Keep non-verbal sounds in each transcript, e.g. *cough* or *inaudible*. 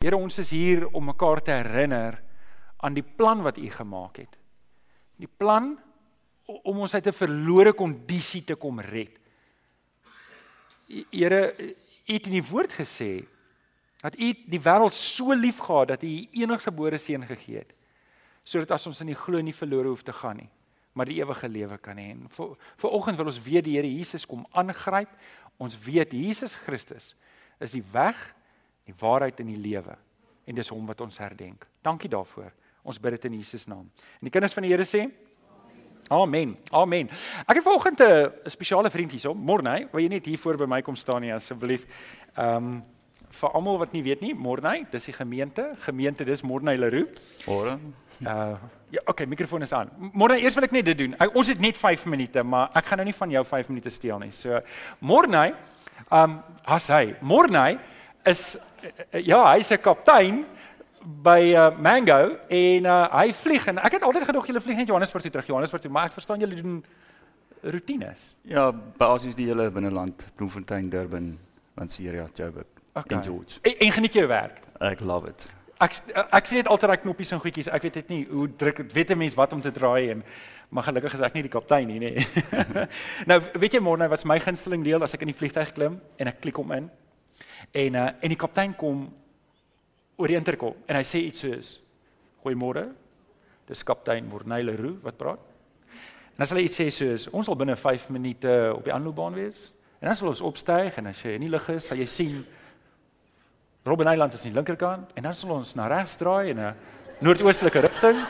Here, ons is hier om mekaar te herinner aan die plan wat U gemaak het. Die plan om ons uit 'n verlore kondisie te kom red. Here, U het in die woord gesê dat U die wêreld so liefgehad dat U U enigste gebore seun gegee het sodat as ons in die glo nie verlore hoef te gaan nie, maar die ewige lewe kan hê. Vir vanoggend wil ons weet die Here Jesus kom aangryp. Ons weet Jesus Christus is die weg, die waarheid en die lewe en dis hom wat ons herdenk. Dankie daarvoor. Ons bid dit in Jesus naam. En die kinders van die Here sê Amen. Amen. Ek het vanoggend 'n spesiale vriend hierso. Morney, wil jy net hier voor by my kom staan nie asseblief? Ehm um, vir almal wat nie weet nie, Morney, dis die gemeente. Gemeente, dis Morney Leroux. Môre. Uh ja, okay, mikrofoon is aan. Morney, eers wil ek net dit doen. Ek, ons het net 5 minute, maar ek gaan nou nie van jou 5 minute steel nie. So Morney, ehm um, as hy, Morney is ja, hy's 'n kaptein by uh, Mango en uh, hy vlieg en ek het altyd gedog julle vlieg net Johannesburg toe terug Johannesburg toe, maar ek verstaan julle doen rotines. Ja, basies die hele binneland, Bloemfontein, Durban, Lanseria, Joburg okay. en George. En, en geniet jou werk? Ek love it. Ek ek sien net altyd daai knoppies en goedjies. Ek weet dit nie hoe druk weet 'n mens wat om te draai en maar gelukkig is ek nie die kaptein nie, nê. *laughs* nou, weet jy môre wat my gunsteling deel as ek in die vliegtuig klim en ek klik hom in. En uh en die kaptein kom oor die interkom en hy sê iets soos Goeiemôre. Dis kaptein Morney Leroux wat praat. En as hulle iets sê soos ons sal binne 5 minute op die aanloopbaan wees en dan sal ons opstyg en as jy in die lug is, sal jy sien Robben Island is aan die linkerkant en dan sal ons na regs draai in 'n noordoostelike rigting.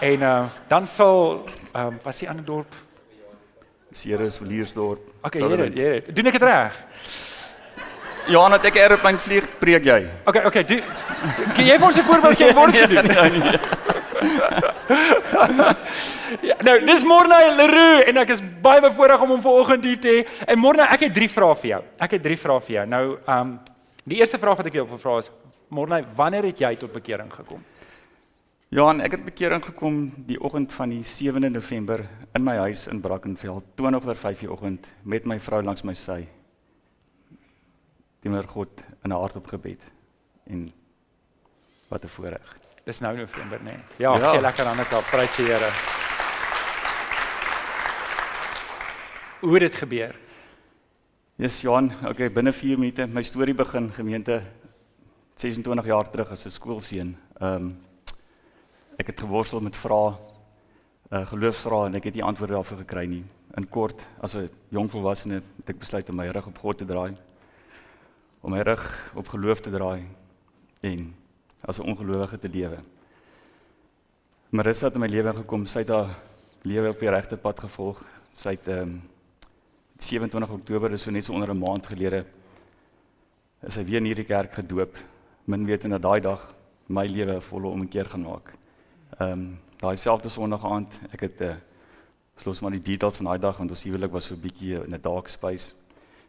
En uh, dan sal ehm um, wat is die ander dorp? Ceres, Villiersdorp. Okay, hier, hier. Doen ek dit reg? Johan, het ek aeroplane vlieg, preek jy. Okay, okay, doen Kan jy vir ons 'n voorbeeld gee waar jy *laughs* doen? Nee, nee. *laughs* ja, nou, dis Morne Leroux en ek is baie bevoorreg om hom vanoggend hier te hê. En Morne, ek het drie vrae vir jou. Ek het drie vrae vir jou. Nou, ehm um, die eerste vraag wat ek jou wil vra is Morne, wanneer het jy tot bekering gekom? Johan, ek het bekering gekom die oggend van die 7de November in my huis in Brackenfell, 20 oor 5 die oggend met my vrou langs my sy teenoor God in 'n hartop gebed en wat 'n voorreg. Dis nou November nê. Nee. Ja, ja. gee lekker aan mekaar. Prys die Here. Hoe het dit gebeur? Yes, Johan, okay, binne 4 minute my storie begin gemeente 26 jaar terug as 'n skoolseun. Ehm um, ek het geworstel met vrae uh geloofsvrae en ek het nie antwoorde daarvoor gekry nie. In kort, as 'n jong volwassene het ek besluit om my rug op God te draai om my rug op geloof te draai en as 'n ongelowige te lewe. Marissa het in my lewe gekom, sy het haar lewe op die regte pad gevolg. Sy het ehm um, 27 Oktober, dis so net so onder 'n maand gelede, is sy weer in hierdie kerk gedoop. Min weet en dat daai dag my lewe volle omkeer gaan maak. Ehm um, daai selfde Sondag aand, ek het 'n uh, eh, los maar die details van daai dag want ons huwelik was so 'n bietjie in 'n dark space.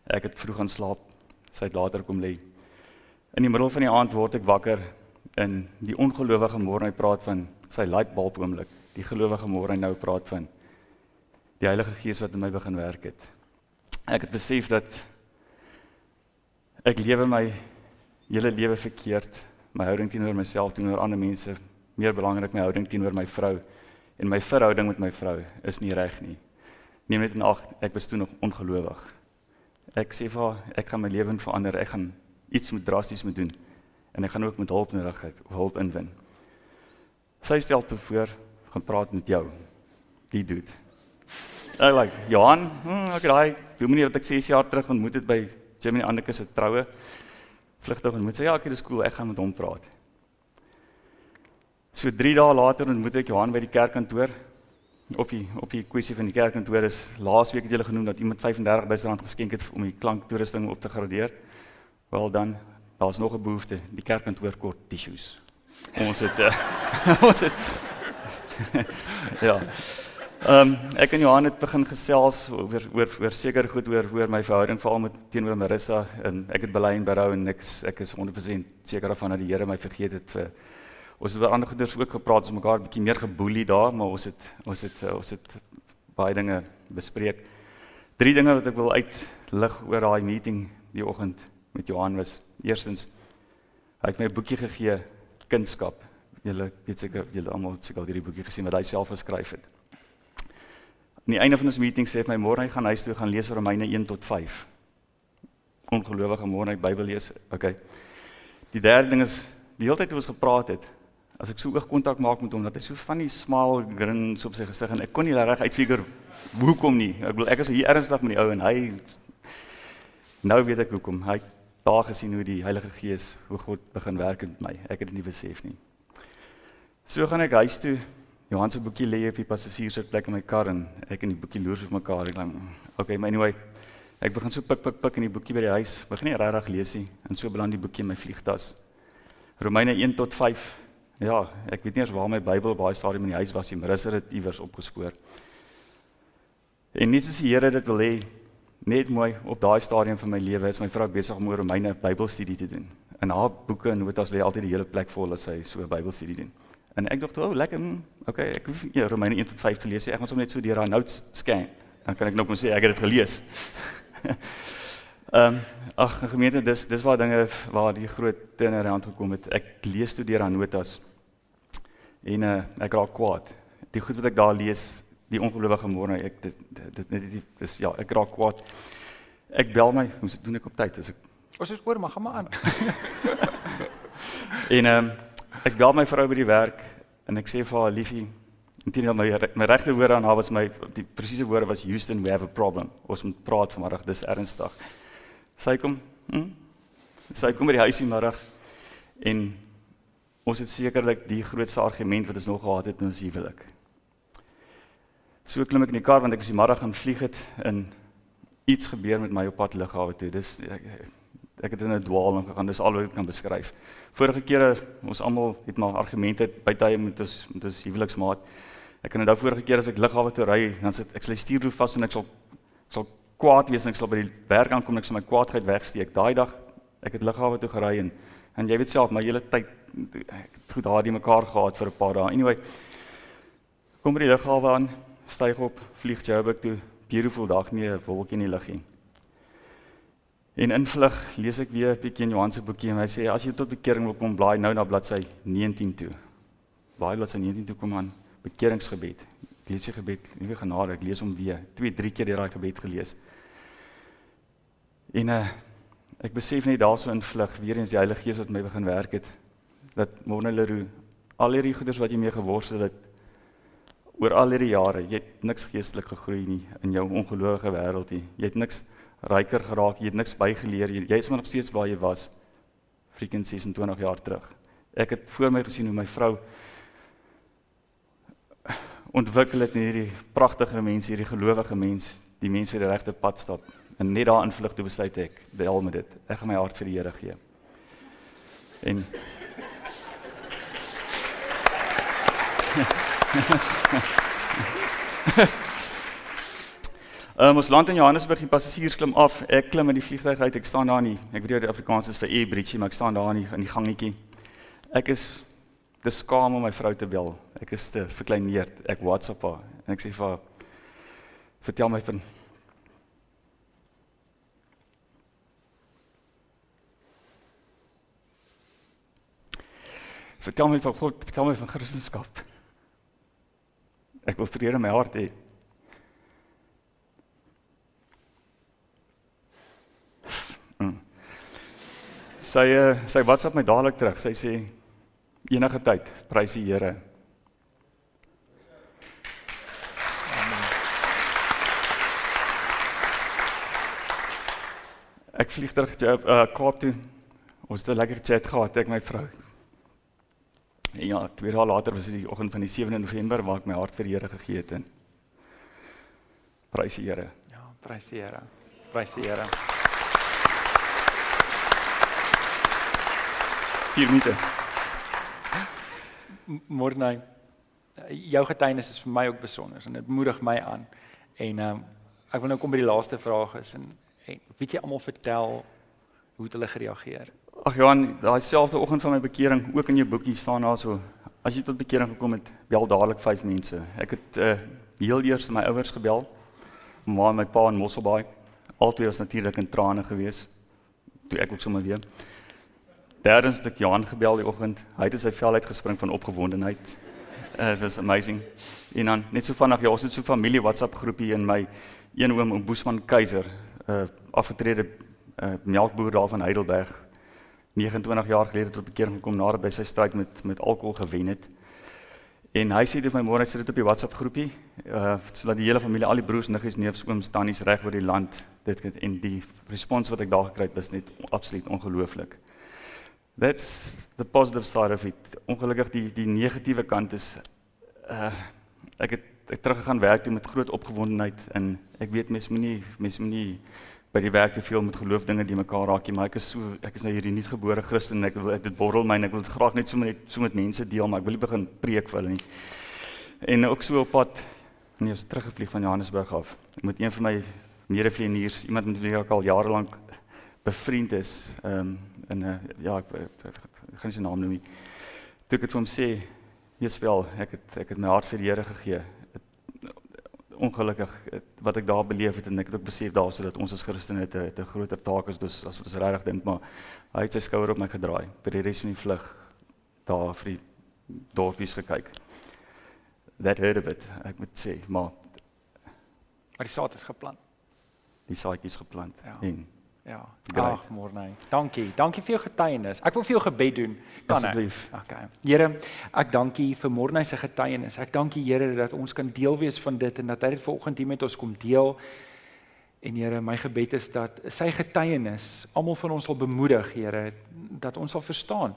Ek het vroeg gaan slaap sy het later kom lê. In die middel van die aand word ek wakker en die ongelowige môre hy praat van sy light bulb oomblik. Die gelowige môre hy nou praat van die Heilige Gees wat in my begin werk het. Ek het besef dat ek lewe my hele lewe verkeerd. My houding teenoor myself, teenoor ander mense, meer belangrik my houding teenoor my vrou en my verhouding met my vrou is nie reg nie. Neem net in ag, ek was toe nog ongelowig. Ek sê vir ek gaan my lewe verander. Ek gaan iets moet drasties moet doen en ek gaan ook met hulp nodig of hulp inwin. Sy stel te voor gaan praat met jou. Die doet. Ek like Johan, hm, ek raai, dominee wat ek 6 jaar terug ontmoet het by Jimmy Anneke se troue. Vlugtig ontmoet sy, ja, ek het die skool, ek gaan met hom praat. So 3 dae later ontmoet ek Johan by die kerkkantoor op die op die kwessie van die kerkkantoor is laasweek het julle genoem dat iemand 35000 rand geskenk het om die klanktoerusting op te gradeer. Wel dan, daar's nog 'n behoefte. Die kerkkantoor kort tissues. Ons het uh, *laughs* ons het *laughs* Ja. Ehm um, ek en Johan het begin gesels oor oor oor seker goed oor oor my verhouding veral met teenoor Marissa en ek het bely en berou en ek ek is 100% seker daarvan dat die Here my vergeet het vir Ons het oor ander goeders ook gepraat, ons mekaar 'n bietjie meer geboelie daar, maar ons het ons het eh, ons het baie dinge bespreek. Drie dinge wat ek wil uitlig oor daai meeting die oggend met Johan was. Eerstens Hy het my 'n boekie gegee, Kunskap. Julle weet seker julle almal het seker al hierdie boekie gesien wat hy self geskryf het. Aan die einde van ons meeting sê hy my môre hy gaan huis toe gaan lees Romeine 1 tot 5. Ongelowige môre hy Bybel lees. Okay. Die derde ding is die hele tyd toe ons gepraat het, as ek so oogkontak maak met hom dat hy so van die smal grins op sy gesig en ek kon nie reg uitfigure hoekom nie. Ek bedoel ek is hier ernstig met die ou en hy nou weet ek hoekom. Hy daar gesien hoe die Heilige Gees, hoe God begin werk met my. Ek het dit nie besef nie. So gaan ek huis toe. Johan se boekie lê op die passasiersitplek in my kar en ek en die boekie loer op mekaar. Ek dink, okay, my anyway. Ek begin so pik pik pik in die boekie by die huis. Begin nie regtig lees nie en so beland die boekie in my vliegtas. Romeine 1 tot 5. Ja, ek weet nie eens waar my Bybel baie stadium in die huis was nie, maar is dit iewers opgespoor. En net soos die Here dit wil hê, net mooi op daai stadium van my lewe is my vrou besig om oor Romeine Bybelstudie te doen. In haar boeke en notas lê altyd die hele plek vol as sy so 'n Bybelstudie doen. En ek dink, "O, oh, lekker. Mm, okay, ek hoef nie Romeine 1 tot 5 te lees nie. Ek gaan sommer net so deur haar notes scan. Dan kan ek nou kom sê ek het dit gelees." *laughs* Ehm, um, ag, gemeente, dis dis waar dinge waar die groot turnaround gekom het. Ek lees toe deur haar notas. En uh, ek raak kwaad. Die goed wat ek daar lees, die ongelowige môre ek dis dis net die dis ja ek raak kwaad. Ek bel my hoe doen ek op tyd? As ek ons is oor maar gaan maar aan. *laughs* En ehm um, ek bel my vrou by die werk en ek sê vir haar liefie intendeel my my regte woorde aan haar was my die presiese woorde was Houston we have a problem. Ons moet praat vanmiddag dis ernstig. Sy kom hm? sy kom by die huis vanmiddag en ons het sekerlik die grootste argument wat ons nog gehad het in ons huwelik So klim ek in die kar want ek is die môre gaan vlieg het en iets gebeur met my op pad lughawe toe. Dis ek, ek het in 'n dwaaling gegaan. Dis al wat ek kan beskryf. Vorige kere ons almal het maar argumente by tye met ons met ons huweliksmaat. Ek kan onthou vorige keer as ek lughawe toe ry, dan sit ek sal stuurwiel vas en ek sal sal kwaad wees en ek sal by die werk aankom en ek sal my kwaadheid wegsteek. Daai dag ek het lughawe toe gery en en jy weet self, my hele tyd ek het goed daardie mekaar gehad vir 'n paar dae. Anyway, kom by die lughawe aan styg op, vlieg Joburg toe. Beautiful dag nie wolkie in die lug nie. En invlug, lees ek weer 'n bietjie in Johan se boekie en hy sê as jy tot bekering wil kom, blaai nou na bladsy 19 toe. Blaai bladsy 19 toe kom aan bekeringsgebed. Ek lees die gebed, nuwe genade, ek lees hom weer. 2, 3 keer daai gebed gelees. En uh ek besef net daarso invlug weer eens die Heilige Gees wat my begin werk het dat Monelero al hierdie goeders wat jy mee geworstel het oor al hierdie jare, jy het niks geestelik gegroei nie in jou ongelowige wêreld nie. Jy het niks ryker geraak, jy het niks bygeleer. Jy, jy is maar nog steeds waar jy was freaking 26 jaar terug. Ek het voor my gesien hoe my vrou ontwikkel het in hierdie pragtige mens, hierdie gelowige mens, die mens wat die regte pad stap. En net daar invlug toe besluit ek, deel met dit. Ek gaan my hart vir die Here gee. En Ehm um, ons land in Johannesburg, die passasiers klim af. Ek klim in die vliegtuig uit. Ek staan daar nie. Ek weet die Afrikaans is vir Air Bridge, maar ek staan daar in die, in die gangetjie. Ek is te skaam om my vrou te bel. Ek is te verkleineerd. Ek WhatsApp haar en ek sê vir haar vertel my van Vertel my van God, vertel my van Christendom. Ek wil vrede in my hart hê. Sy uh, sy WhatsApp my dadelik terug. Sy sê enige tyd, prys die Here. Ek vlieg terug te uh, Kaap toe. Ons het 'n lekker chat gehad ek en my vrou. En ja, twee dae later was dit die oggend van die 7de November waar ek my hart vir die Here gegee het prys die Here. Ja, prys die Here. Prys die Here. Vier minute. Môre jou getuienis is vir my ook besonder en dit moedig my aan. En ehm um, ek wil nou kom by die laaste vraag is en, en weet jy almal vertel hoe het hulle gereageer? Ag Johan, daai selfde oggend van my bekering, ook in jou boekie staan daar so, as jy tot bekering gekom het, bel dadelik 5 mense. Ek het uh heel eers my ouers gebel, maar my pa in Mosselbaai. Altyd was natuurlik in trane gewees toe ek ook sommer weer. Derdens het ek Johan gebel die oggend. Hy het sy vel uitgespring van opgewondenheid. Uh, it was amazing. En dan net so vanaand ja, ons het so familie WhatsApp groepie in my een oom om Boesman Keiser, 'n uh, afgetrede uh, melkboer daar van Heidelberg. 29 jaar gelede tot bekering gekom nadat by sy stryd met met alkohol gewen het. En hy sê dit my môre sit dit op die WhatsApp groepie, uh sodat die hele familie, al die broers, niggies, neefs, ooms, tannies reg oor die land dit en die respons wat ek daar gekry het was net absoluut ongelooflik. That's the positive side of it. Ongelukkig die die negatiewe kant is uh ek het ek teruggegaan werk toe met groot opgewondenheid en ek weet mense moenie mense moenie by die werk te veel met geloof dinge die mekaar raak nie, maar ek is so ek is nou hierdie nuutgebore Christen en ek wil dit borrel my en ek wil dit graag net so met so met mense deel, maar ek wil nie begin preek vir hulle nie. En ook so op pad nee, ons teruggevlieg van Johannesburg af met een van my medevlieëniers, iemand met wie ek al jare lank bevriend is. Ehm um, en uh, ja, ek, ek, ek, ek gaan sy naam noem nie. Toe ek het vir hom sê, "Jeswel, ek het ek het my hart vir die Here gegee." Ongelukkig het, wat ek daar beleef het en ek het ook besef daar sodat ons as Christene het 'n groter taak is dus as wat ons regtig dink, maar hy het sy skouer op my gedraai by die res van die vlug daar vir die dorpies gekyk. That heard of it, ek moet sê, maar maar die saad is geplant. Die saadjies geplant Ja. en Ja. Great. Ag, môre. Dankie. Dankie vir jou getuienis. Ek wil vir jou gebed doen. Kan? Asseblief. Okay. Here, ek dank U vir môre se getuienis. Ek dank U Here dat ons kan deel wees van dit en dat hy dit vanoggend hier met ons kom deel. En Here, my gebed is dat sy getuienis almal van ons sal bemoedig, Here, dat ons sal verstaan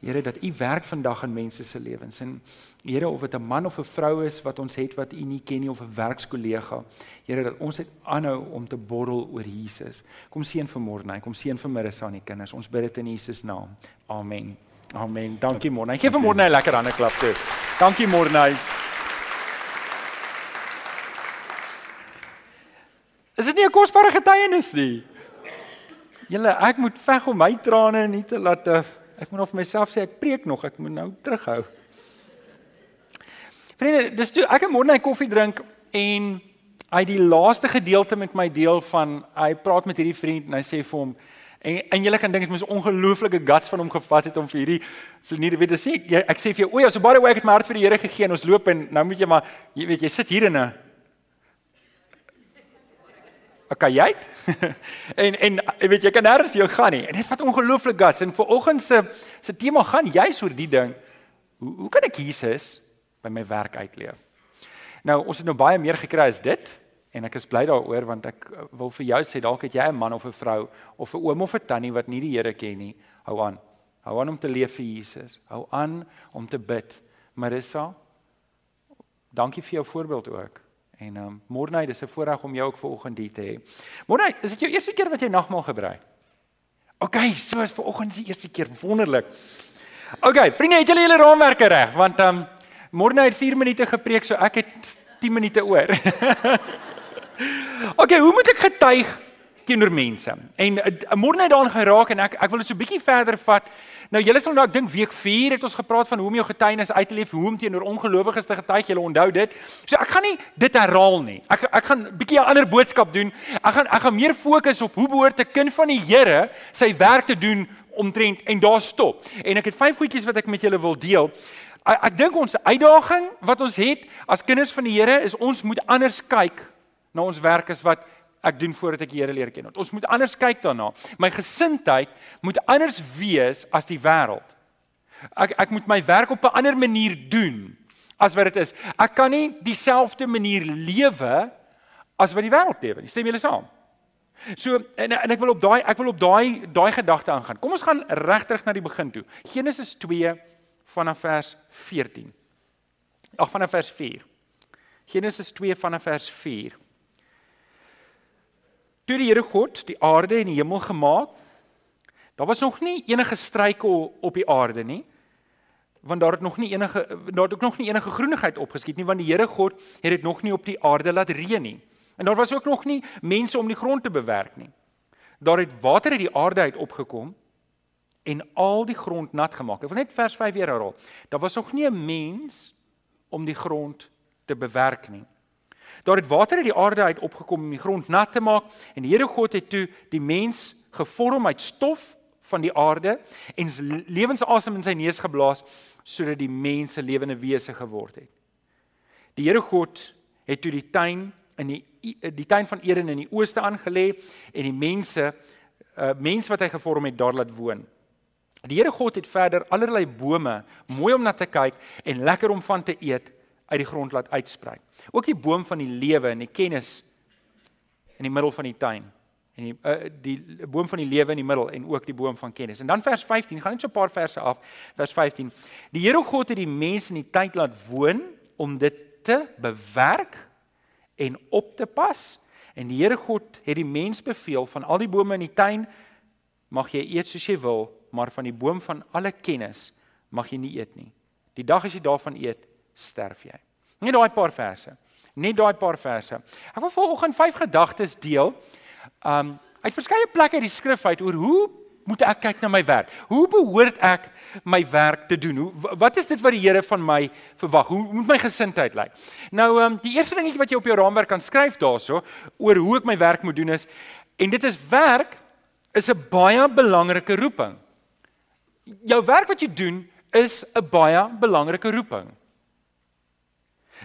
Here dat U werk vandag in mense se lewens en Here of dit 'n man of 'n vrou is wat ons het wat U nie ken nie of 'n werkskollega. Here dat ons net aanhou om te borrel oor Jesus. Kom seën vanmôre, nee, kom seën vir Marissa en die kinders. Ons bid dit in Jesus naam. Amen. Amen. Dankie môre. Gee vir môre 'n lekker hande klap toe. Dankie môre. Is dit nie 'n kosbare getuienis nie? Julle, ek moet veg om my trane nie te laat uh, Ek moet nou vir myself sê ek preek nog, ek moet nou terughou. Vriende, dis toe ek 'n môre koffie drink en hy die laaste gedeelte met my deel van hy praat met hierdie vriend en hy sê vir hom en en julle kan dink dit moes ongelooflike guts van hom gevat het om vir hierdie vriende weet sê ek, sê vir jou o ja, so baie ek het my hart vir die Here gegee en ons loop en nou moet jy maar jy weet jy sit hier in 'n Okay, jy? *laughs* en en jy weet jy kan nêrens jou gaan nie. En dit vat ongelooflik guts en vanoggend se se tema gaan juis oor die ding. Hoe hoe kan ek Jesus by my werk uitleef? Nou, ons het nou baie meer gekry as dit en ek is bly daaroor want ek uh, wil vir jou sê dalk het jy 'n man of 'n vrou of 'n oom of 'n tannie wat nie die Here ken nie. Hou aan. Hou aan om te leef vir Jesus. Hou aan om te bid. Marissa, dankie vir jou voorbeeld ook. En ehm um, môre, dis 'n voorreg om jou ook vanoggend hier te hê. Môre, is dit jou eerste keer wat jy nagmaal gebruik? OK, so is vanoggend se eerste keer wonderlik. OK, vriende, het julle julle raamwerke reg? Want ehm um, môre het 4 minute gepreek, so ek het 10 minute oor. *laughs* OK, hoe moet ek getuig teenoor mense? En uh, môre net daarin geraak en ek ek wil dit so 'n bietjie verder vat. Nou julle sal nou ek dink week 4 het ons gepraat van hoe om jou getuienis uit te leef, hoe om teenoor ongelowiges te getuig. Julle onthou dit. So ek gaan nie dit herhaal nie. Ek ek gaan 'n bietjie 'n ander boodskap doen. Ek gaan ek gaan meer fokus op hoe behoort 'n kind van die Here sy werk te doen omtrent en daar stop. En ek het vyf goedjies wat ek met julle wil deel. Ek, ek dink ons uitdaging wat ons het as kinders van die Here is ons moet anders kyk na ons werk as wat ek doen voordat ek die Here leer ken. Want ons moet anders kyk daarna. My gesindheid moet anders wees as die wêreld. Ek ek moet my werk op 'n ander manier doen as wat dit is. Ek kan nie dieselfde manier lewe as wat die wêreld lewe nie. Stem julle saam? So en en ek wil op daai ek wil op daai daai gedagte aangaan. Kom ons gaan regterug na die begin toe. Genesis 2 vanaf vers 14. Ag vanaf vers 4. Genesis 2 vanaf vers 4. Toe die Here God die aarde en die hemel gemaak, daar was nog nie enige struikel op die aarde nie. Want daar het nog nie enige daar het ook nog nie enige groenigheid opgeskiet nie want die Here God het dit nog nie op die aarde laat reën nie. En daar was ook nog nie mense om die grond te bewerk nie. Daar het water uit die aarde uit opgekom en al die grond nat gemaak. Ek wil net vers 5 weer herhaal. Daar was nog nie 'n mens om die grond te bewerk nie. Daar het water uit die aarde uit opgekom om die grond nat te maak en die Here God het toe die mens gevorm uit stof van die aarde en lewensasem in sy neus geblaas sodat die mense lewende wese geword het. Die Here God het toe die tuin in die die tuin van Eden in die ooste aangelê en die mense uh mense wat hy gevorm het daar laat woon. Die Here God het verder allerlei bome mooi om na te kyk en lekker om van te eet uit die grond laat uitsprei. Ook die boom van die lewe en die kennis in die middel van die tuin en die uh, die boom van die lewe in die middel en ook die boom van kennis. En dan vers 15, gaan net so 'n paar verse af. Vers 15. Die Here God het die mense in die tyd laat woon om dit te bewerk en op te pas. En die Here God het die mens beveel van al die bome in die tuin mag jy eet soos jy wil, maar van die boom van alle kennis mag jy nie eet nie. Die dag as jy daarvan eet, sterf jy. Net daai paar verse. Net daai paar verse. Ek wil vanoggend vyf gedagtes deel. Um uit verskeie plekke uit die skrif uit oor hoe moet ek kyk na my werk? Hoe behoort ek my werk te doen? Hoe wat is dit wat die Here van my verwag? Hoe moet my gesindheid lyk? Nou um die eerste dingetjie wat jy op jou raamwerk kan skryf daarso oor hoe ek my werk moet doen is en dit is werk is 'n baie belangrike roeping. Jou werk wat jy doen is 'n baie belangrike roeping.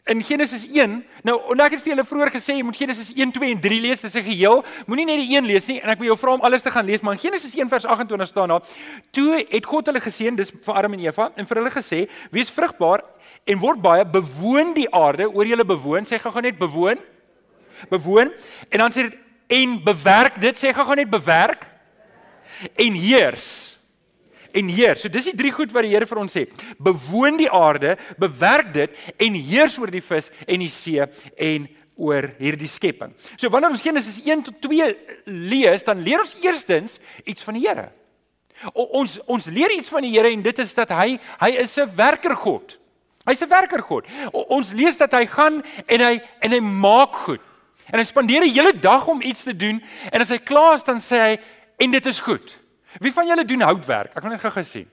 In Genesis 1, nou en ek het vir julle vroeër gesê jy moet Genesis 1, 2 en 3 lees, dit is 'n geheel. Moenie net die een lees nie en ek wil jou vra om alles te gaan lees, maar in Genesis 1 vers 28 staan daar: "Toe het God hulle geseën, dis vir Adam en Eva, en vir hulle gesê: Wees vrugbaar en word baie, bewoon die aarde, oor julle bewoon, sê gou-gou net bewoon. Bewoon en dan sê dit en bewerk dit, sê gou-gou net bewerk en heers." En heers. So dis die drie goed wat die Here vir ons sê. Bewoon die aarde, bewerk dit en heers oor die vis en die see en oor hierdie skepping. So wanneer ons Genesis 1 tot 2 lees, dan leer ons eerstens iets van die Here. Ons ons leer iets van die Here en dit is dat hy hy is 'n werker God. Hy's 'n werker God. Ons lees dat hy gaan en hy en hy maak goed. En hy spandeer 'n hele dag om iets te doen en as hy klaar is dan sê hy en dit is goed. Wie van julle doen houtwerk? Ek wil net gou gesien.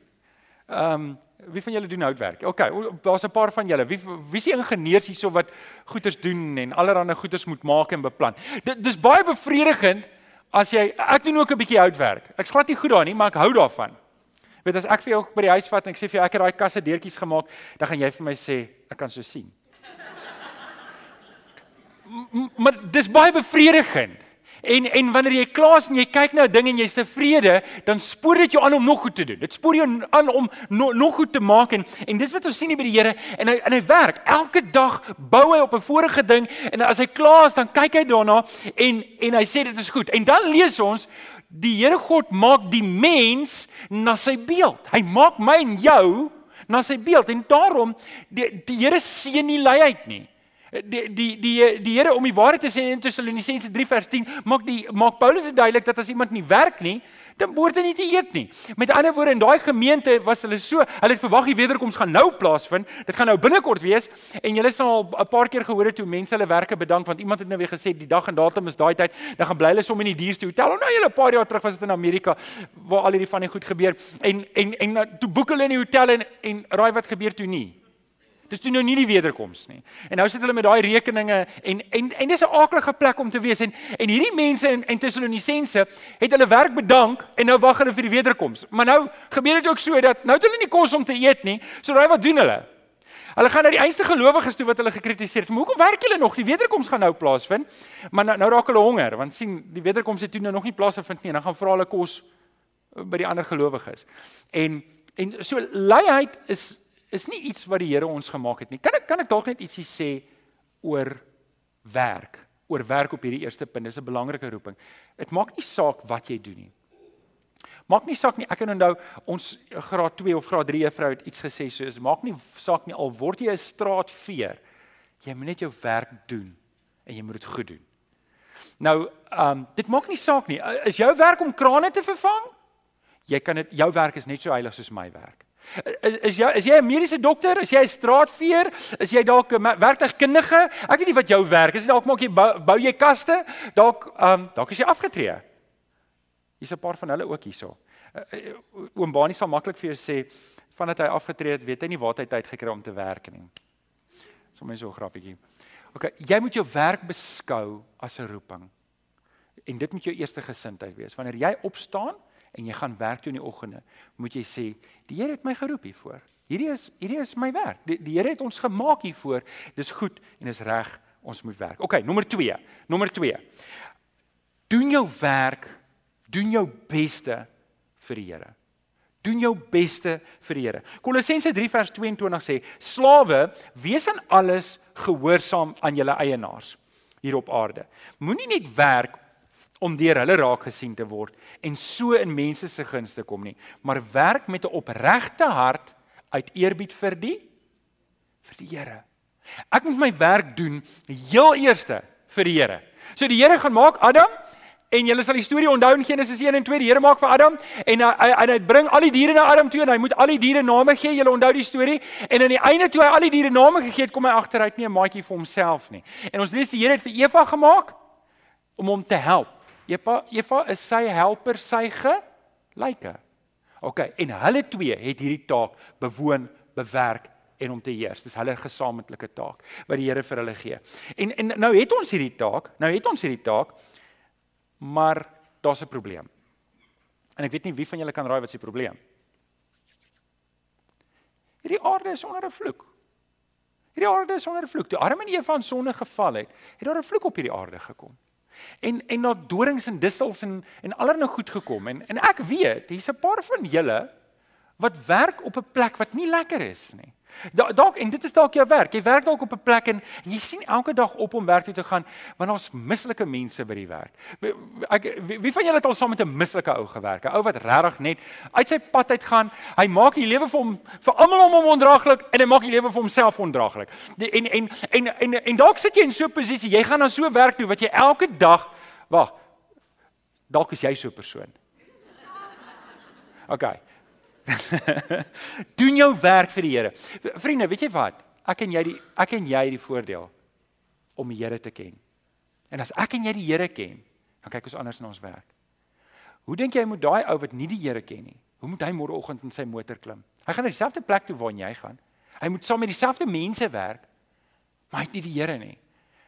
Ehm, um, wie van julle doen houtwerk? OK, daar's 'n paar van julle. Wie wie is die ingenieurs hierso wat goeders doen en allerlei goeders moet maak en beplan? Dit dis baie bevredigend as jy ek doen ook 'n bietjie houtwerk. Ek's glad nie goed daarin nie, maar ek hou daarvan. Weet as ek vir jou by die huis vat en ek sê vir jou ek het daai kasse deurtjies gemaak, dan gaan jy vir my sê ek kan so sien. maar dis baie bevredigend. En en wanneer jy klaar is en jy kyk na 'n ding en jy's tevrede, dan spoor dit jou aan om nog goed te doen. Dit spoor jou aan om no, nog goed te maak en en dis wat ons sien hier by die Here en hy en hy werk. Elke dag bou hy op 'n vorige ding en as hy klaar is, dan kyk hy daarna en en hy sê dit is goed. En dan lees ons die Here God maak die mens na sy beeld. Hy maak my en jou na sy beeld en daarom die die Here seën nie luiheid nie die die die die Here om die waarheid te sê in Tessalonisense 3 vers 10 maak die maak Paulus dit duidelik dat as iemand nie werk nie, dan behoort hy nie te eet nie. Met ander woorde, in daai gemeente was hulle so, hulle het verwag die wederkoms gaan nou plaasvind. Dit gaan nou binnekort wees en julle sal al 'n paar keer gehoor het hoe mense hulle werke bedank want iemand het nou weer gesê die dag en datum is daai tyd, dan gaan bly hulle som in die duurste hotel. Nou julle 'n paar jaar terug was dit in Amerika waar al hierdie van die goed gebeur en en en, en toe boek hulle in die hotel en en raai wat gebeur toe nie. Dis toe nou nie die wederkoms nie. En nou sit hulle met daai rekeninge en en en dis 'n aaklige plek om te wees en en hierdie mense in in Tessalonisense het hulle werk bedank en nou wag hulle vir die wederkoms. Maar nou gebeur dit ook so dat nou het hulle nie kos om te eet nie. So raai wat doen hulle? Hulle gaan na die einste gelowiges toe wat hulle gekritiseer het. Maar hoekom werk julle nog? Die wederkoms gaan nou plaasvind. Maar nou, nou raak hulle honger want sien die wederkoms het toe nou nog nie plaasgevind nie en dan gaan vra hulle kos by die ander gelowiges. En en so luiheid is is nie iets wat die Here ons gemaak het nie. Kan ek kan ek dalk net ietsie sê oor werk? Oor werk op hierdie eerste punt. Dis 'n belangrike roeping. Dit maak nie saak wat jy doen nie. Maak nie saak nie. Ek kan onthou ons graad 2 of graad 3 juffrou het iets gesê soos maak nie saak nie al word jy 'n straatveer. Jy moet net jou werk doen en jy moet dit goed doen. Nou, ehm um, dit maak nie saak nie. Is jou werk om krane te vervang? Jy kan dit jou werk is net so heilig soos my werk. Is is jy is jy 'n mediese dokter? Is jy 'n straatveer? Is jy dalk 'n werktuigkundige? Ek weet nie wat jou werk is. Dalk maak jy bou, bou jy kaste? Dalk ehm um, dalk is jy afgetree. Hier's 'n paar van hulle ook hierso. Uh, Oom Bani sal maklik vir jou sê vandat hy afgetree het, weet hy nie waar hy tyd gekry om te werk nie. Sommige so 'n grappietjie. OK, jy moet jou werk beskou as 'n roeping. En dit moet jou eerste gesindheid wees. Wanneer jy opstaan en jy gaan werk toe in die oggende, moet jy sê, die Here het my geroep hiervoor. Hierdie is hierdie is my werk. Die, die Here het ons gemaak hiervoor. Dis goed en dis reg. Ons moet werk. OK, nommer 2. Nommer 2. Doen jou werk. Doen jou beste vir die Here. Doen jou beste vir die Here. Kolossense 3 vers 22 sê: Slawe, wees in alles gehoorsaam aan julle eienaars hier op aarde. Moenie net werk om deur hulle raak gesien te word en so in mense se gunste kom nie, maar werk met 'n opregte hart uit eerbied vir die vir die Here. Ek moet my werk doen heel eerste vir die Here. So die Here gaan maak Adam En julle sal die storie onthou in Genesis 1 en 2. Die Here maak vir Adam en hy hy, hy bring al die diere na Adam toe en hy moet al die diere name gee. Julle onthou die storie. En aan die einde toe hy al die diere name gegee het, kom hy agter hy het nie 'n maatjie vir homself nie. En ons lees die Here het vir Eva gemaak om hom te help. Eva Eva is sy helper, sy gelyke. OK, en hulle twee het hierdie taak bewoon, bewerk en om te heers. Dis hulle gesamentlike taak wat die Here vir hulle gee. En en nou het ons hierdie taak. Nou het ons hierdie taak maar daar's 'n probleem. En ek weet nie wie van julle kan raai wat se probleem. Hierdie aarde is onder 'n vloek. Hierdie aarde is onder 'n vloek. Toe Adam en Eva aan sonde geval het, het daar 'n vloek op hierdie aarde gekom. En en na dorings en dissels en en allerlei goed gekom en en ek weet, hier's 'n paar van julle wat werk op 'n plek wat nie lekker is nie. Dalk en dit is dalk jou werk. Jy werk dalk op 'n plek en jy sien elke dag op om werk toe te gaan want ons mislike mense by die werk. Ek wie, wie van julle het al saam met 'n mislike ou gewerk? 'n Ou wat regtig net uit sy pad uit gaan. Hy maak die lewe vir hom vir almal om hom ondraaglik en hy maak die lewe vir homself ondraaglik. En en en en en dalk sit jy in so 'n posisie. Jy gaan dan so werk toe wat jy elke dag wag. Dalk is jy so 'n persoon. OK. *laughs* doen jou werk vir die Here. Vriende, weet jy wat? Ek en jy die ek en jy die voordeel om die Here te ken. En as ek en jy die Here ken, dan kyk ons anders na ons werk. Hoe dink jy moet daai ou wat nie die Here ken nie, hoe moet hy môreoggend in sy motor klim? Hy gaan na dieselfde plek toe waar jy gaan. Hy moet saam met dieselfde mense werk, maar hy het nie die Here nie.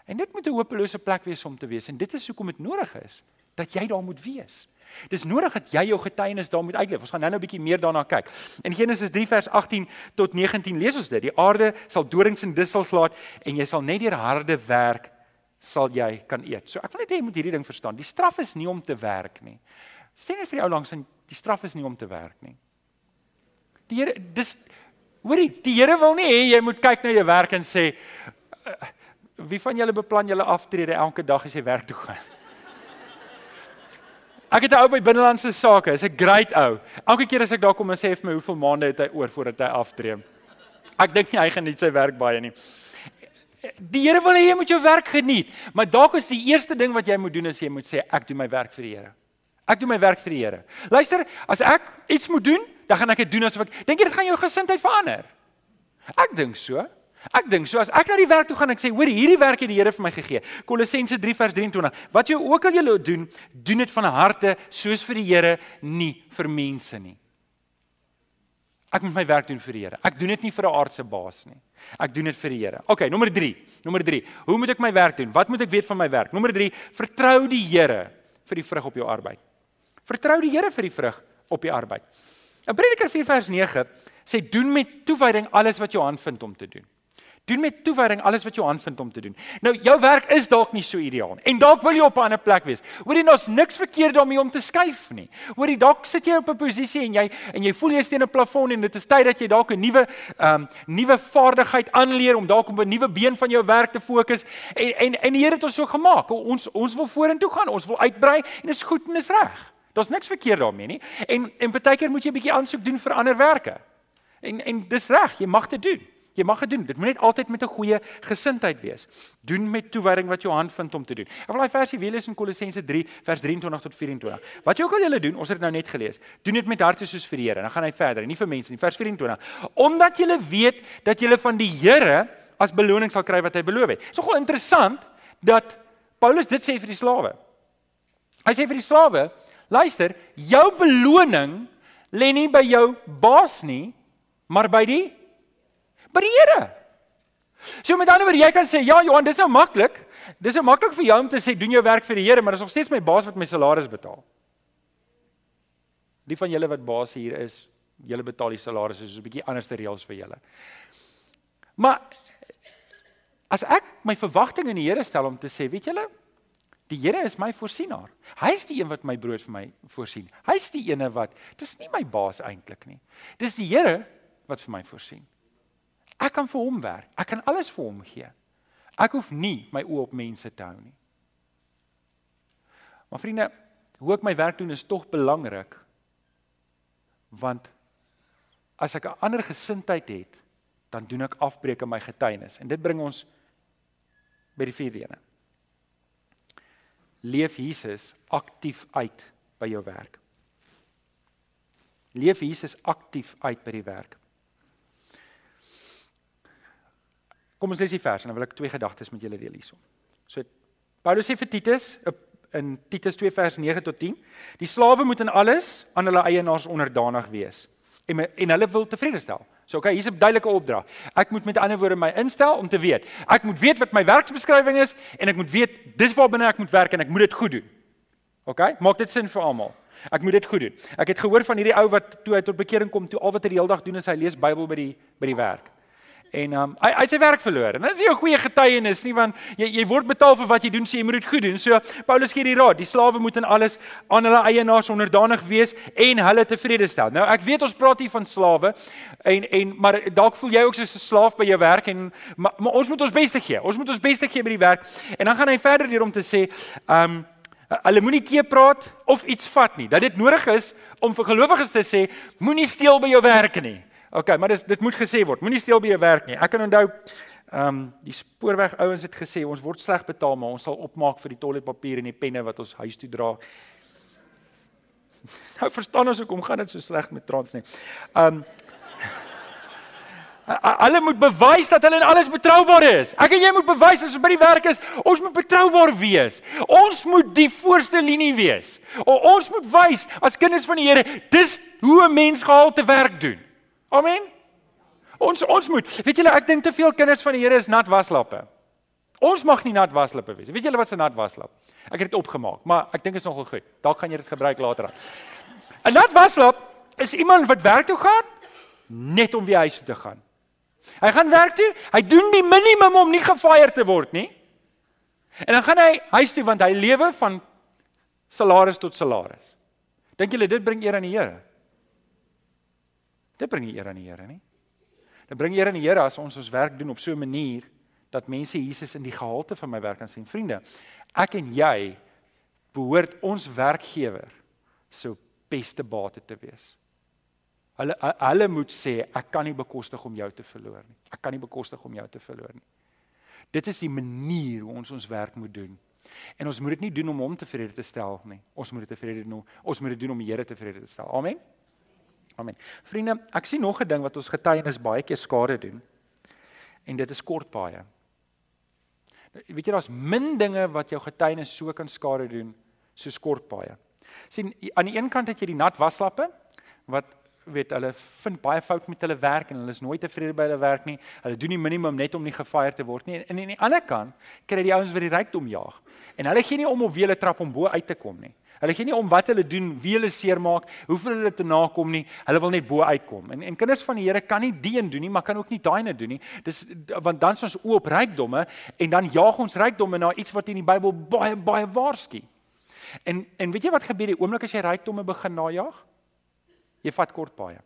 En dit moet 'n hopelose plek wees om te wees en dit is hoekom dit nodig is dat jy daar moet wees. Dis nodig dat jy jou getuienis daar moet uitleef. Ons gaan nou-nou 'n bietjie meer daarna kyk. In Genesis 3 vers 18 tot 19 lees ons dit. Die aarde sal dorings en dissels laat en jy sal net deur harde werk sal jy kan eet. So ek wil net hê jy moet hierdie ding verstaan. Die straf is nie om te werk nie. Sê net vir die ou langs en die straf is nie om te werk nie. Die Here dis hoorie, die Here wil nie hê jy moet kyk na jou werk en sê uh, wie van julle beplan julle aftrede elke dag as jy werk toe gaan? Ek het 'n ou by binnelandse sake, is 'n great ou. Elke keer as ek daar kom en sê vir my hoeveel maande het hy oor voordat hy aftree. Ek dink nie hy geniet sy werk baie nie. Die Here wil hê jy moet jou werk geniet, maar dalk is die eerste ding wat jy moet doen is jy moet sê ek doen my werk vir die Here. Ek doen my werk vir die Here. Luister, as ek iets moet doen, dan gaan ek dit doen asof ek dink jy dit gaan jou gesindheid verander. Ek dink so. Ek dink so as ek na die werk toe gaan en ek sê hoor hierdie werk het die Here vir my gegee. Kolossense 3 vers 23. Wat jy ook al julle doen, doen dit van harte soos vir die Here, nie vir mense nie. Ek moet my werk doen vir die Here. Ek doen dit nie vir 'n aardse baas nie. Ek doen dit vir die Here. OK, nommer 3. Nommer 3. Hoe moet ek my werk doen? Wat moet ek weet van my werk? Nommer 3. Vertrou die Here vir die vrug op jou arbeid. Vertrou die Here vir die vrug op die arbeid. In Prediker 4 vers 9 sê doen met toewyding alles wat jou hand vind om te doen. Doen met toewyding alles wat jou hand vind om te doen. Nou jou werk is dalk nie so ideaal. En dalk wil jy op 'n ander plek wees. Hoorie, daar's niks verkeerd daarmee om te skuif nie. Hoorie, dalk sit jy op 'n posisie en jy en jy voel jy's teen 'n plafon en dit is tyd dat jy dalk 'n nuwe ehm um, nuwe vaardigheid aanleer om dalk op 'n nuwe been van jou werk te fokus. En en en die Here het ons so gemaak. Ons ons wil vorentoe gaan. Ons wil uitbrei en dit is goed en dit is reg. Daar's niks verkeerd daarmee nie. En en baie keer moet jy 'n bietjie aansoek doen vir ander werke. En en dis reg, jy mag dit doen. Jy mag dit doen. Dit moet net altyd met 'n goeie gesindheid wees. Doen met toewyding wat jou hand vind om te doen. Ek wil daai versie weer lees in Kolossense 3 vers 23 tot 24. Wat jy ook al julle doen, ons het dit nou net gelees. Doen dit met harte soos vir die Here. Dan gaan hy verder, nie vir mense nie. Vers 24. Omdat julle weet dat julle van die Here as beloning sal kry wat hy beloof het. Dis nogal interessant dat Paulus dit sê vir die slawe. Hy sê vir die slawe, luister, jou beloning lê nie by jou baas nie, maar by die by die Here. So met ander woorde, jy kan sê, ja Johan, dis nou maklik. Dis nou maklik vir jou om te sê doen jou werk vir die Here, maar dis nog steeds my baas wat my salaris betaal. Die van julle wat baas hier is, julle betaal die salarisse, soos 'n bietjie anderste reëls vir julle. Maar as ek my verwagtinge in die Here stel om te sê, weet julle, die Here is my voorsienaar. Hy's die een wat my brood vir my voorsien. Hy's die ene wat dis nie my baas eintlik nie. Dis die Here wat vir my voorsien. Ek kan vir hom werk. Ek kan alles vir hom gee. Ek hoef nie my oë op mense te hou nie. Maar vriende, hoe ek my werk doen is tog belangrik. Want as ek 'n ander gesindheid het, dan doen ek afbreek in my getuienis. En dit bring ons by die vierde een. Leef Jesus aktief uit by jou werk. Leef Jesus aktief uit by die werk. Kom ons lees die vers en dan wil ek twee gedagtes met julle deel hierso. So Paulus sê vir Titus in Titus 2 vers 9 tot 10, die slawe moet in alles aan hulle eienaars onderdanig wees en en hulle wil tevrede stel. So okay, hier's 'n duidelike opdrag. Ek moet met ander woorde my instel om te weet. Ek moet weet wat my werksbeskrywing is en ek moet weet dis waar binne ek moet werk en ek moet dit goed doen. Okay? Maak dit sin vir almal. Ek moet dit goed doen. Ek het gehoor van hierdie ou wat toe hy tot bekering kom, toe al wat hy die hele dag doen is hy lees Bybel by die by die werk en um, hy hy sy werk verloor. En dit is nie 'n goeie getuienis nie want jy jy word betaal vir wat jy doen, so jy moet dit goed doen. So Paulus gee die raad, die slawe moet in alles aan hulle eienaars onderdanig wees en hulle tevrede stel. Nou ek weet ons praat hier van slawe en en maar dalk voel jy ook soos 'n slaaf by jou werk en maar, maar ons moet ons bes te gee. Ons moet ons bes te gee by die werk. En dan gaan hy verder hier om te sê, ehm um, hulle moenie tee praat of iets vat nie. Dat dit nodig is om vir gelowiges te sê, moenie steel by jou werk nie. OK, maar dis dit moet gesê word. Moenie steel by jou werk nie. Ek kan onthou ehm um, die spoorweg ouens het gesê ons word sleg betaal, maar ons sal opmaak vir die toiletpapier en die penne wat ons huis toe dra. *laughs* Nou verstaan ons hoekom gaan dit so sleg met Trans nie. Ehm *laughs* um, Hulle moet bewys dat hulle in alles betroubaar is. Ek en jy moet bewys as ons by die werk is, ons moet betroubaar wees. Ons moet die voorste linie wees. O, ons moet wys as kinders van die Here, dis hoe 'n mens gehalte werk doen. Amen. Ons ons moet. Weet julle, ek dink te veel kinders van die Here is nat waslappe. Ons mag nie nat waslappe wees. Weet julle wat 'n nat waslap? Ek het dit opgemaak, maar ek dink is nogal goed. Dalk gaan jy dit gebruik later aan. 'n Nat waslap is iemand wat werk toe gaan net om weer huis toe te gaan. Hy gaan werk toe, hy doen die minimum om nie gefire te word nie. En dan gaan hy huis toe want hy lewe van salaris tot salaris. Dink julle dit bring eer aan die Here? Dit bring eer aan die Here, nie? Dit bring eer aan die Here as ons ons werk doen op so 'n manier dat mense Jesus in die gehalte van my werk kan sien. Vriende, ek en jy behoort ons werkgewer so beste bate te wees. Hulle hulle moet sê ek kan nie bekostig om jou te verloor nie. Ek kan nie bekostig om jou te verloor nie. Dit is die manier hoe ons ons werk moet doen. En ons moet dit nie doen om hom tevrede te stel nie. Ons moet dit tevrede doen. Ons moet dit doen om die Here tevrede te stel. Amen. Amen. Vriende, ek sien nog 'n ding wat ons getuienis baie keer skade doen. En dit is kort paaie. Weet jy daar's min dinge wat jou getuienis so kan skade doen soos kort paaie. sien aan die een kant het jy die nat waslappe wat weet hulle vind baie fout met hulle werk en hulle is nooit tevrede by hulle werk nie. Hulle doen die minimum net om nie gefire te word nie. En aan die ander kant kry jy die ouens wat die rykdom jaag. En hulle gee nie om of wie hulle trap om bo uit te kom nie. Hulle gee nie om wat hulle doen, wie hulle seermaak, hoeveel hulle te nakom nie. Hulle wil net bo uitkom. En en kinders van die Here kan nie die een doen nie, maar kan ook nie daai een doen nie. Dis want dan is ons oop rykdomme en dan jaag ons rykdomme na iets wat in die Bybel baie baie waarsku. En en weet jy wat gebeur die oomblik as jy rykdomme begin najag? Jy vat kort paaie.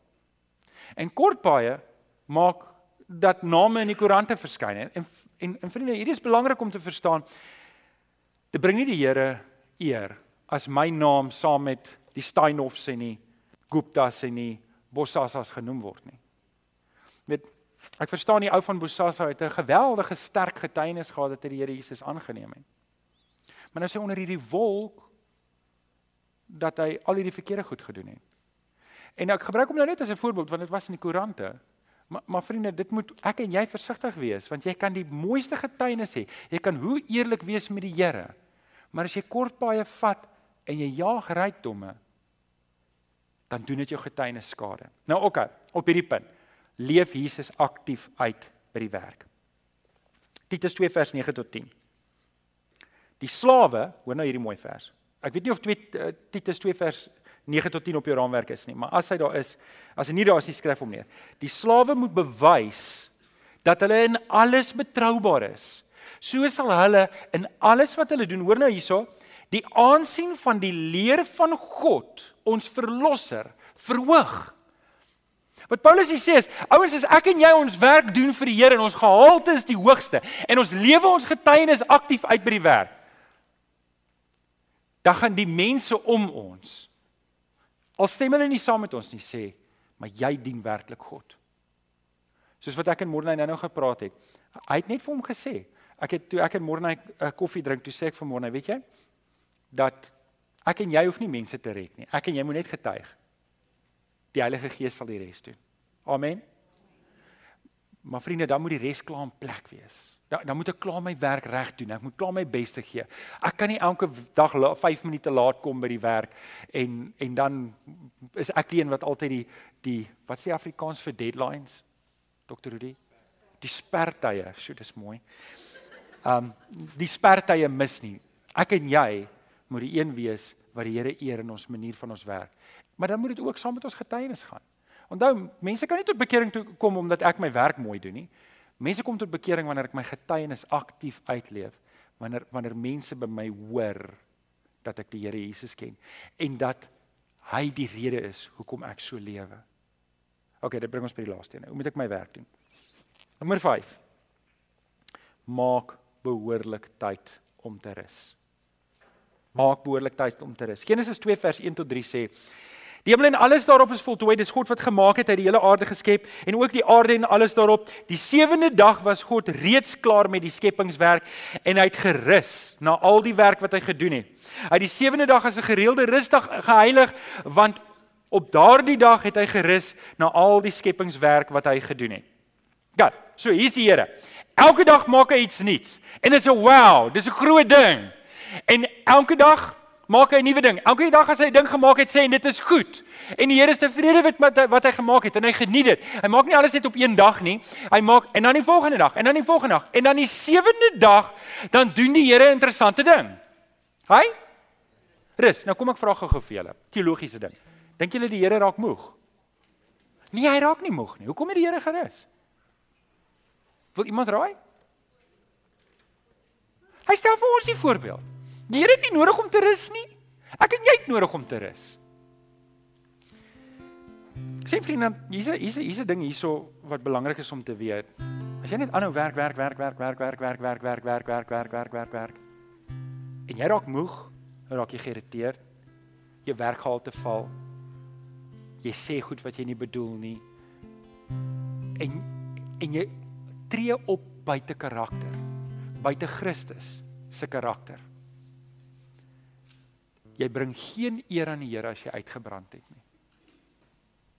En kort paaie maak dat name in die koerante verskyn en en en vriende, hierdie is belangrik om te verstaan. Dit bring nie die Here eer as my naam saam met die Steinhoffs en die Guptas en die Bossasas genoem word nie. Met ek verstaan die ou van Bossasa het 'n geweldige sterk getuienis gehad dat hy die Here Jesus aangeneem het. Maar nou sê onder hierdie wolk dat hy al hierdie verkeerde goed gedoen het. En ek gebruik hom nou net as 'n voorbeeld want dit was in die koerante. Maar maar vriende, dit moet ek en jy versigtig wees want jy kan die mooiste getuienis hê. Jy kan hoe eerlik wees met die Here. Maar as jy kort baie vat en jy jaag rykdomme, dan doen dit jou getuienis skade. Nou oké, okay, op hierdie punt. Leef Jesus aktief uit by die werk. Titus 2 vers 9 tot 10. Die slawe, hoor nou hierdie mooi vers. Ek weet nie of 2 uh, Titus 2 vers 9 tot 10 op jou raamwerk is nie, maar as hy daar is, as hy nie daar is nie, skryf hom neer. Die slawe moet bewys dat hulle in alles betroubaar is. So sal hulle in alles wat hulle doen, hoor nou hierso, die aansien van die leer van God, ons verlosser, verhoog. Wat Paulus sê is, ouens as ek en jy ons werk doen vir die Here en ons gehalte is die hoogste en ons lewe ons getuienis aktief uit by die werk. Dan gaan die mense om ons al stem hulle nie saam met ons nie sê, maar jy dien werklik God. Soos wat ek en Morney nou nou gepraat het. Hy het net vir hom gesê, ek het toe ek en Morney uh, koffie drink, toe sê ek vir Morney, weet jy, dat ek en jy hoef nie mense te red nie. Ek en jy moet net getuig. Die Heilige Gees sal die res doen. Amen. Maar vriende, dan moet die res klaar in plek wees. Dan dan moet ek klaar my werk reg doen. Ek moet klaar my bes te gee. Ek kan nie elke dag 5 minute laat kom by die werk en en dan is ek die een wat altyd die die wat sê Afrikaans vir deadlines? Dr. Rudy. Die spertye, so dis mooi. Um die spertye mis nie. Ek en jy moet die een wees wat die Here eer in ons manier van ons werk. Maar dan moet dit ook saam met ons getuienis gaan. Onthou, mense kan nie tot bekering toe kom omdat ek my werk mooi doen nie. Mense kom tot bekering wanneer ek my getuienis aktief uitleef, wanneer wanneer mense by my hoor dat ek die Here Jesus ken en dat hy die rede is hoekom ek so lewe. OK, dit bring ons by die laaste een. Hoe moet ek my werk doen? Nommer 5. Maak behoorlik tyd om te rus. Maak behoorlik tyd om te rus. Genesis 2 vers 1 tot 3 sê Die hemel en alles daarop is voltooi. Dis God wat gemaak het, hy het die hele aarde geskep en ook die aarde en alles daarop. Die sewende dag was God reeds klaar met die skepingswerk en hy het gerus na al die werk wat hy gedoen het. Hy het die sewende dag as 'n gereelde rusdag geheilig want op daardie dag het hy gerus na al die skepingswerk wat hy gedoen het. Ja, so hier's die Here. Elke dag maak hy iets nuuts en dit is 'n wow, dis 'n groot ding. En elke dag maak hy 'n nuwe ding. Elke dag as hy 'n ding gemaak het, sê hy dit is goed. En die Here is tevrede met wat, wat hy gemaak het en hy geniet dit. Hy maak nie alles net op een dag nie. Hy maak en dan die volgende dag en dan die volgende dag en dan die sewende dag dan doen die Here 'n interessante ding. Hy Rus. Nou kom ek vra gou-gou vir julle. Teologiese ding. Dink julle die Here raak moeg? Nee, hy raak nie moeg nie. Hoekom het die Here gerus? Wil iemand raai? Hy stel vir ons 'n voorbeeld. Die Here het nie nodig om te rus nie. Ek en jy het nodig om te rus. Sien vriende, hier's 'n hier's 'n hier's 'n ding hierso wat belangrik is om te weet. As jy net aanhou werk, werk, werk, werk, werk, werk, werk, werk, werk, werk, werk, werk, werk, werk, werk. En jy raak moeg, raak jy geïrriteerd. Jou werkgehalte val. Jy sê goed wat jy nie bedoel nie. En en jy tree op buite karakter, buite Christus se karakter. Jy bring geen eer aan die Here as jy uitgebrand het nie.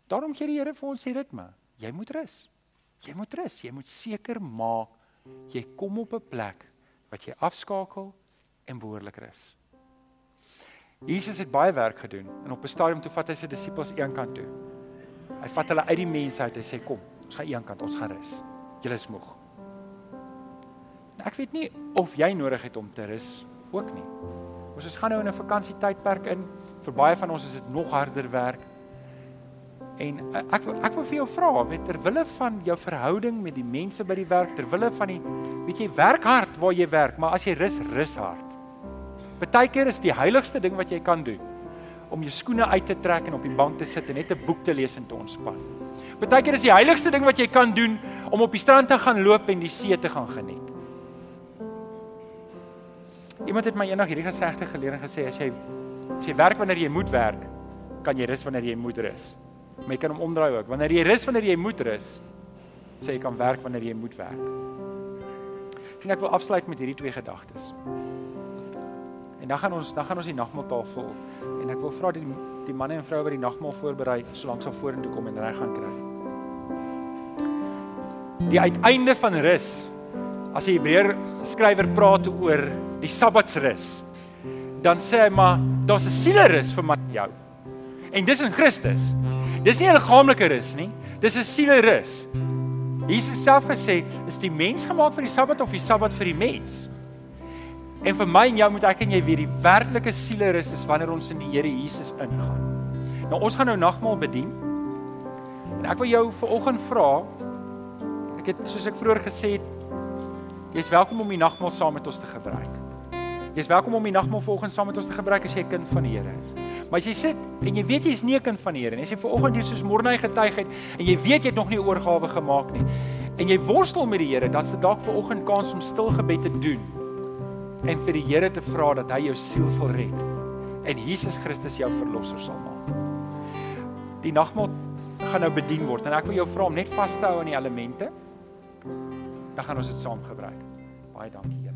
Daarom gee die Here vir ons hierdie ritme. Jy moet rus. Jy moet rus. Jy moet seker maak jy kom op 'n plek wat jy afskakel en behoorlik rus. Jesus het baie werk gedoen en op 'n stadium toe vat hy sy disippels eenkant toe. Hy vat hulle uit die mense uit. Hy sê kom, ons gaan eenkant, ons gaan rus. Julle is moeg. Ek weet nie of jy nodig het om te rus ook nie. Ons is gaan nou in 'n vakansietydperk in. Vir baie van ons is dit nog harder werk. En eh, ek ek wil vir jou vra, weet ter wille van jou verhouding met die mense by die werk, ter wille van die weet jy werk hard waar jy werk, maar as jy rus, rus hard. Partykeer is die heiligste ding wat jy kan doen om jou skoene uit te trek en op die bank te sit en net 'n boek te lees en te ontspan. Partykeer is die heiligste ding wat jy kan doen om op die strand te gaan loop en die see te gaan geniet. Iemand het my eendag hierdie gesegde geleer en gesê as jy as jy werk wanneer jy moet werk, kan jy rus wanneer jy moet rus. Maar jy kan hom omdraai ook. Wanneer jy rus wanneer jy moet rus, sê jy kan werk wanneer jy moet werk. En ek wil afsluit met hierdie twee gedagtes. En dan gaan ons dan gaan ons die nagmaaltafel en ek wil vra die die manne en vroue wat die nagmaal voorberei, solank sal vorentoe kom en reg gaan kry. Die uiteinde van rus as die Hebreër skrywer praat oor die Sabbatsrus, dan sê hy maar daar's 'n sielerus vir my en jou. En dis in Christus. Dis nie 'n liggaamlike rus nie, dis 'n sielerus. Jesus self gesê, is die mens gemaak vir die Sabbat of die Sabbat vir die mens? En vir my en jou moet ek en jy weet die werklike sielerus is wanneer ons in die Here Jesus ingaan. Nou ons gaan nou nagmaal bedien. En ek wil jou vanoggend vra. Ek het soos ek vroeër gesê het, jy's welkom om die nagmaal saam met ons te gebruik. Jy's welkom om die nagmaal vanoggend saam met ons te gebruik as jy 'n kind van die Here is. Maar as jy sit en jy weet jy's nie 'n kind van die Here nie, as jy vanoggend hier soos Morney getuig het en jy weet jy het nog nie oorgawe gemaak nie en jy worstel met die Here, dan's dit dalk vanoggend kans om stil gebed te doen en vir die Here te vra dat hy jou siel sal red en Jesus Christus jou verlosser sal maak. Die nagmaal gaan nou bedien word en ek wil jou vra om net vas te hou aan die elemente. Dan gaan ons dit saam gebruik. Baie dankie.